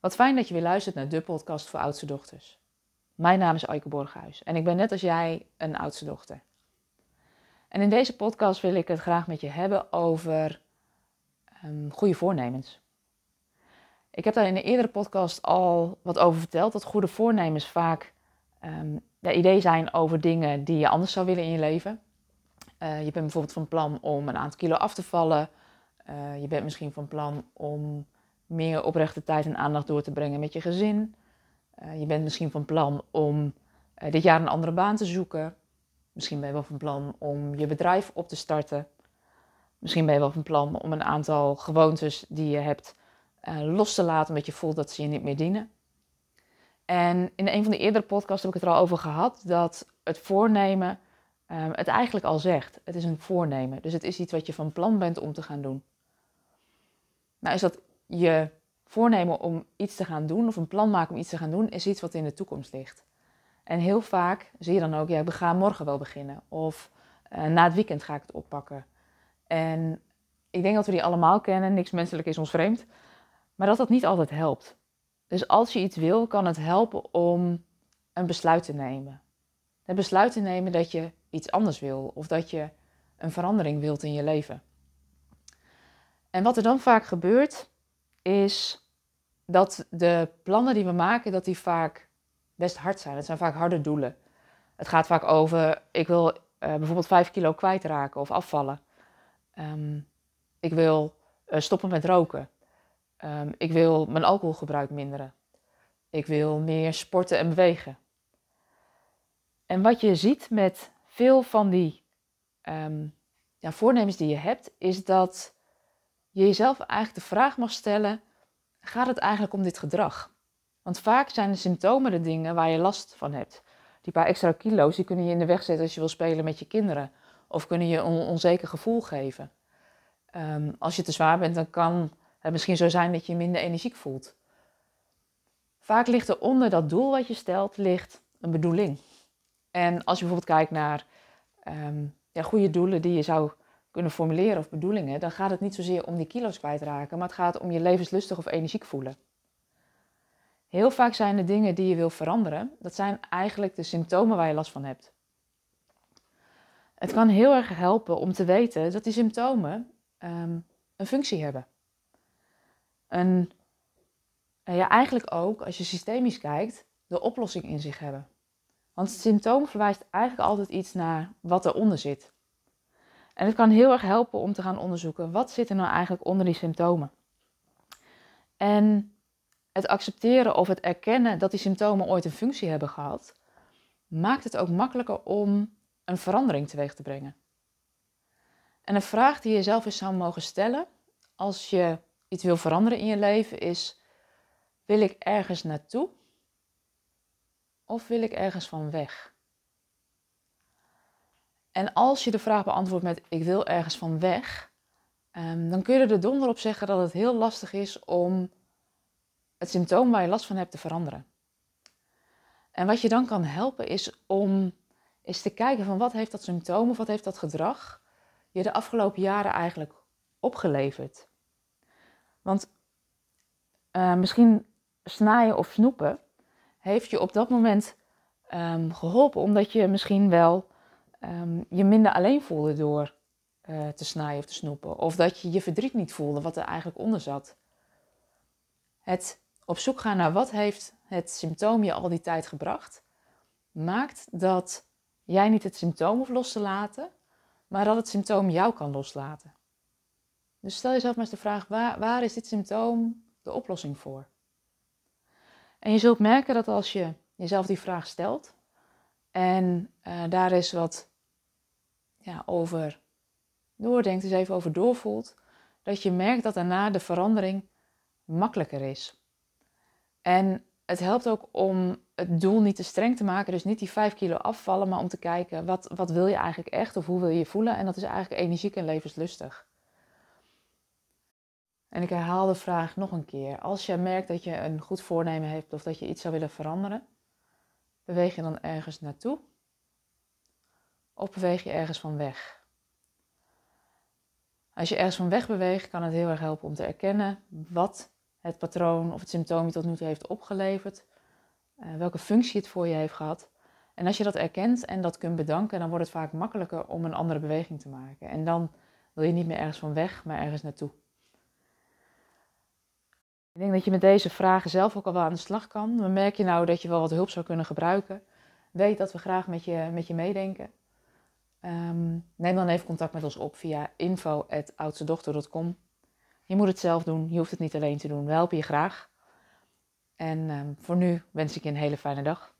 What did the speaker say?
Wat fijn dat je weer luistert naar de podcast voor oudste dochters. Mijn naam is Aike Borghuis en ik ben net als jij een oudste dochter. En in deze podcast wil ik het graag met je hebben over um, goede voornemens. Ik heb daar in de eerdere podcast al wat over verteld, dat goede voornemens vaak um, ja, ideeën zijn over dingen die je anders zou willen in je leven. Uh, je bent bijvoorbeeld van plan om een aantal kilo af te vallen. Uh, je bent misschien van plan om meer oprechte tijd en aandacht door te brengen met je gezin. Uh, je bent misschien van plan om uh, dit jaar een andere baan te zoeken. Misschien ben je wel van plan om je bedrijf op te starten. Misschien ben je wel van plan om een aantal gewoontes die je hebt uh, los te laten omdat je voelt dat ze je niet meer dienen. En in een van de eerdere podcasts heb ik het er al over gehad dat het voornemen het eigenlijk al zegt. Het is een voornemen. Dus het is iets wat je van plan bent om te gaan doen. Nou is dat je voornemen om iets te gaan doen of een plan maken om iets te gaan doen, is iets wat in de toekomst ligt. En heel vaak zie je dan ook, ja, ik ga morgen wel beginnen. Of uh, na het weekend ga ik het oppakken. En ik denk dat we die allemaal kennen, niks menselijk is ons vreemd. Maar dat dat niet altijd helpt. Dus als je iets wil, kan het helpen om een besluit te nemen. Het besluit te nemen dat je iets anders wil of dat je een verandering wilt in je leven. En wat er dan vaak gebeurt, is dat de plannen die we maken, dat die vaak best hard zijn. Het zijn vaak harde doelen. Het gaat vaak over, ik wil uh, bijvoorbeeld 5 kilo kwijtraken of afvallen. Um, ik wil uh, stoppen met roken. Um, ik wil mijn alcoholgebruik minderen. Ik wil meer sporten en bewegen. En wat je ziet met veel van die um, ja, voornemens die je hebt, is dat je jezelf eigenlijk de vraag mag stellen: gaat het eigenlijk om dit gedrag? Want vaak zijn de symptomen de dingen waar je last van hebt. Die paar extra kilo's die kunnen je in de weg zetten als je wil spelen met je kinderen. Of kunnen je een onzeker gevoel geven. Um, als je te zwaar bent, dan kan het misschien zo zijn dat je je minder energiek voelt. Vaak ligt er onder dat doel wat je stelt, ligt een bedoeling. En als je bijvoorbeeld kijkt naar um, ja, goede doelen die je zou kunnen formuleren of bedoelingen, dan gaat het niet zozeer om die kilo's kwijtraken, maar het gaat om je levenslustig of energiek voelen. Heel vaak zijn de dingen die je wil veranderen, dat zijn eigenlijk de symptomen waar je last van hebt. Het kan heel erg helpen om te weten dat die symptomen um, een functie hebben. En ja, eigenlijk ook, als je systemisch kijkt, de oplossing in zich hebben. Want het symptoom verwijst eigenlijk altijd iets naar wat eronder zit. En het kan heel erg helpen om te gaan onderzoeken wat zit er nou eigenlijk onder die symptomen. En het accepteren of het erkennen dat die symptomen ooit een functie hebben gehad, maakt het ook makkelijker om een verandering teweeg te brengen. En een vraag die je zelf eens zou mogen stellen als je iets wil veranderen in je leven is: wil ik ergens naartoe of wil ik ergens van weg? En als je de vraag beantwoordt met ik wil ergens van weg, um, dan kun je er donder op zeggen dat het heel lastig is om het symptoom waar je last van hebt te veranderen. En wat je dan kan helpen is om eens te kijken van wat heeft dat symptoom of wat heeft dat gedrag je de afgelopen jaren eigenlijk opgeleverd. Want uh, misschien snijden of snoepen heeft je op dat moment um, geholpen omdat je misschien wel um, je minder alleen voelde door uh, te snijden of te snoepen. Of dat je je verdriet niet voelde wat er eigenlijk onder zat. Het op zoek gaan naar wat heeft het symptoom je al die tijd gebracht, maakt dat jij niet het symptoom hoeft los te laten, maar dat het symptoom jou kan loslaten. Dus stel jezelf maar eens de vraag, waar, waar is dit symptoom de oplossing voor? En je zult merken dat als je jezelf die vraag stelt en uh, daar is wat ja, over doordenkt, eens even over doorvoelt, dat je merkt dat daarna de verandering makkelijker is. En het helpt ook om het doel niet te streng te maken. Dus niet die 5 kilo afvallen, maar om te kijken wat, wat wil je eigenlijk echt of hoe wil je je voelen. En dat is eigenlijk energiek en levenslustig. En ik herhaal de vraag nog een keer. Als je merkt dat je een goed voornemen hebt of dat je iets zou willen veranderen, beweeg je dan ergens naartoe? Of beweeg je ergens van weg? Als je ergens van weg beweegt, kan het heel erg helpen om te erkennen wat het patroon of het symptoom je tot nu toe heeft opgeleverd, uh, welke functie het voor je heeft gehad. En als je dat erkent en dat kunt bedanken, dan wordt het vaak makkelijker om een andere beweging te maken. En dan wil je niet meer ergens van weg, maar ergens naartoe. Ik denk dat je met deze vragen zelf ook al wel aan de slag kan. Dan merk je nou dat je wel wat hulp zou kunnen gebruiken. Weet dat we graag met je, met je meedenken. Um, neem dan even contact met ons op via info.oudstedochter.com. Je moet het zelf doen, je hoeft het niet alleen te doen. We helpen je graag. En um, voor nu wens ik je een hele fijne dag.